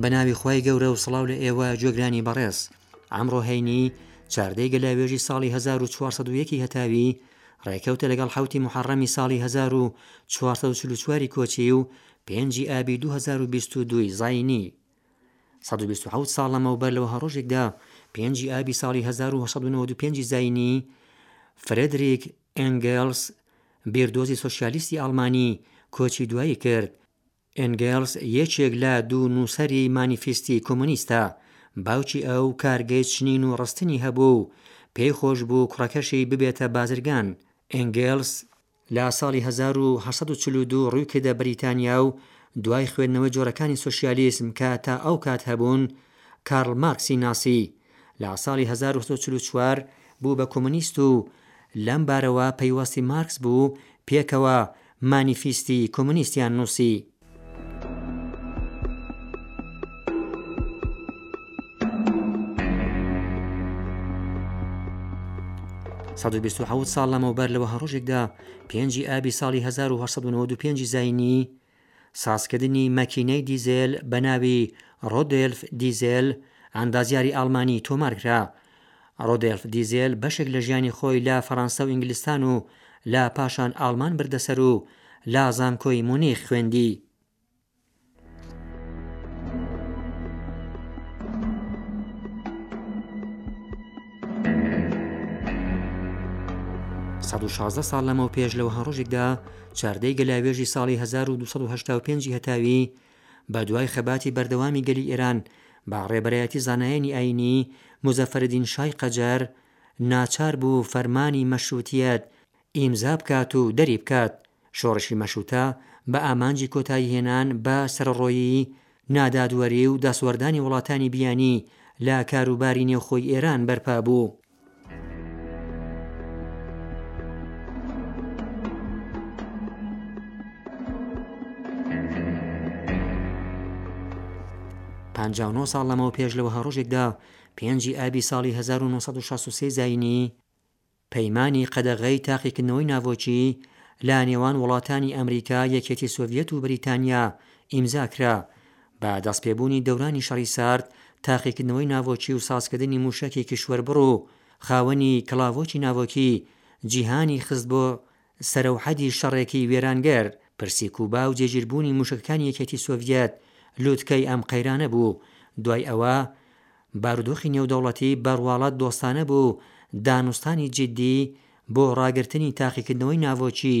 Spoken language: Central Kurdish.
بە ناوی خی گەورە و سڵاو لە ئێوە جێگرانی بەڕێز ئەمڕۆ هەینی چاردەی گەلاوێژی ساڵی 1940 هەتاوی ڕێکەوتە لەگەڵ حوتی محڕمی ساڵی 1940 کۆچی و پێنجی ئابی 2022 زینی 1970 ساڵ لەمەوبەر لەوە هەڕۆژێکدا پێنجی ئابی ساڵی 1995 زینی فرەدریک ئێنگێلس، بیردۆزی سۆسیالیستی ئاڵمانی، کۆچی دوایی کرد. ئێنگێلس یەکێک لە دوو نووسەری مانیفیستی کۆمۆنیستە. باوکی ئەو کارگەی چنین و ڕستنی هەبوو و پێی خۆش بوو کوڕەکەشی ببێتە بازرگان. ئێنگێلس لە ساڵی هەزار و هەشت سەد و چل و دوو ڕووی کردە بەریتانیا و دوای خوێندنەوەی جۆرەکانی سۆسیالیسم کە تا ئەو کات هەبوون، کارل مارکسی ناسی. لە ساڵی هەزار و هەشت سەد و چل و چوار بوو بە کۆمۆنیست و لەم بارەوە پەیوەستی مارکس بوو، پێکەوە مانیفیستی کۆمۆنیستیان نووسی. سەد و بیست و حەوت ساڵ لەمەوبەر لە وەها ڕۆژێکدا، پێنجی ئابی ساڵی هەزار و هەشت سەد و نەوەد و پێنجی زاینیی، سازکردنی مەکینەی دیزێل بە ناوی Rodolph Diesel ئەندازیاری ئاڵمانی تۆمار کرا. Rodolph Diesel بەشێک لە ژیانی خۆی لە فەرانسە و ئینگلستان و لە پاشان ئاڵمان بردە سەر و لە زانکۆی مونیخ خوێندی. سەد و شازدە ساڵ لەمەو پێش لە وەها ڕۆژێکدا، چاردە ی گەلاوێژی ساڵی هەزار و دوو سەد و هەشتا و پێنج ی هەتاوی، بە دوای خەباتی بەردەوامی گەلی ئێران بە ڕێبەرایەتی زانایانی ئایینی موزەفەرەدین شای قەجەر، ناچار بوو فەرمانی مەشرووتیەت ئیمزا بکات و دەری بکات. شۆڕشی مەشرووتە بە ئامانجی کۆتایی هێنان بە سەرەڕۆیی، نادادوەری و دەستوەردانی وڵاتانی بیانی لە کاروباری نێوخۆی ئێران بەرپا بوو. پنجاو نۆ ساڵ لەمەوە پێش لەوە هەڕۆژێکدا پێنجی ئابی ساڵی 1963 زینی پەیمانی قەدەغەی تاقیکردنەوەی ناڤۆکی لە نێوان وڵاتانی ئەمریکا یەکێتی سۆڤەت و بریتانیا ئیمزا کرا بە دەستپێبوونی دەورانی شەڕی سارد، تاقیکردنەوەی ناڤۆکی و سازکردنی مووشەکی کیشوەربڕ و خاوەنی کڵاڤۆکی ناڤۆکی، جیهانی خست بۆ سەرەو حەدی شەڕێکی وێرانگەر. پرسی کوبا و جێگیربوونی مووشەکەکانی یەکێتی سۆڤیەت، لووتکەی ئەم قەیرانە بوو. دوای ئەوە، بارودۆخی نێودەوڵەتی بە ڕواڵەت دۆستانە بوو و دانوستانی جیددی بۆ ڕاگرتنی تاقیکردنەوەی ناڤۆکی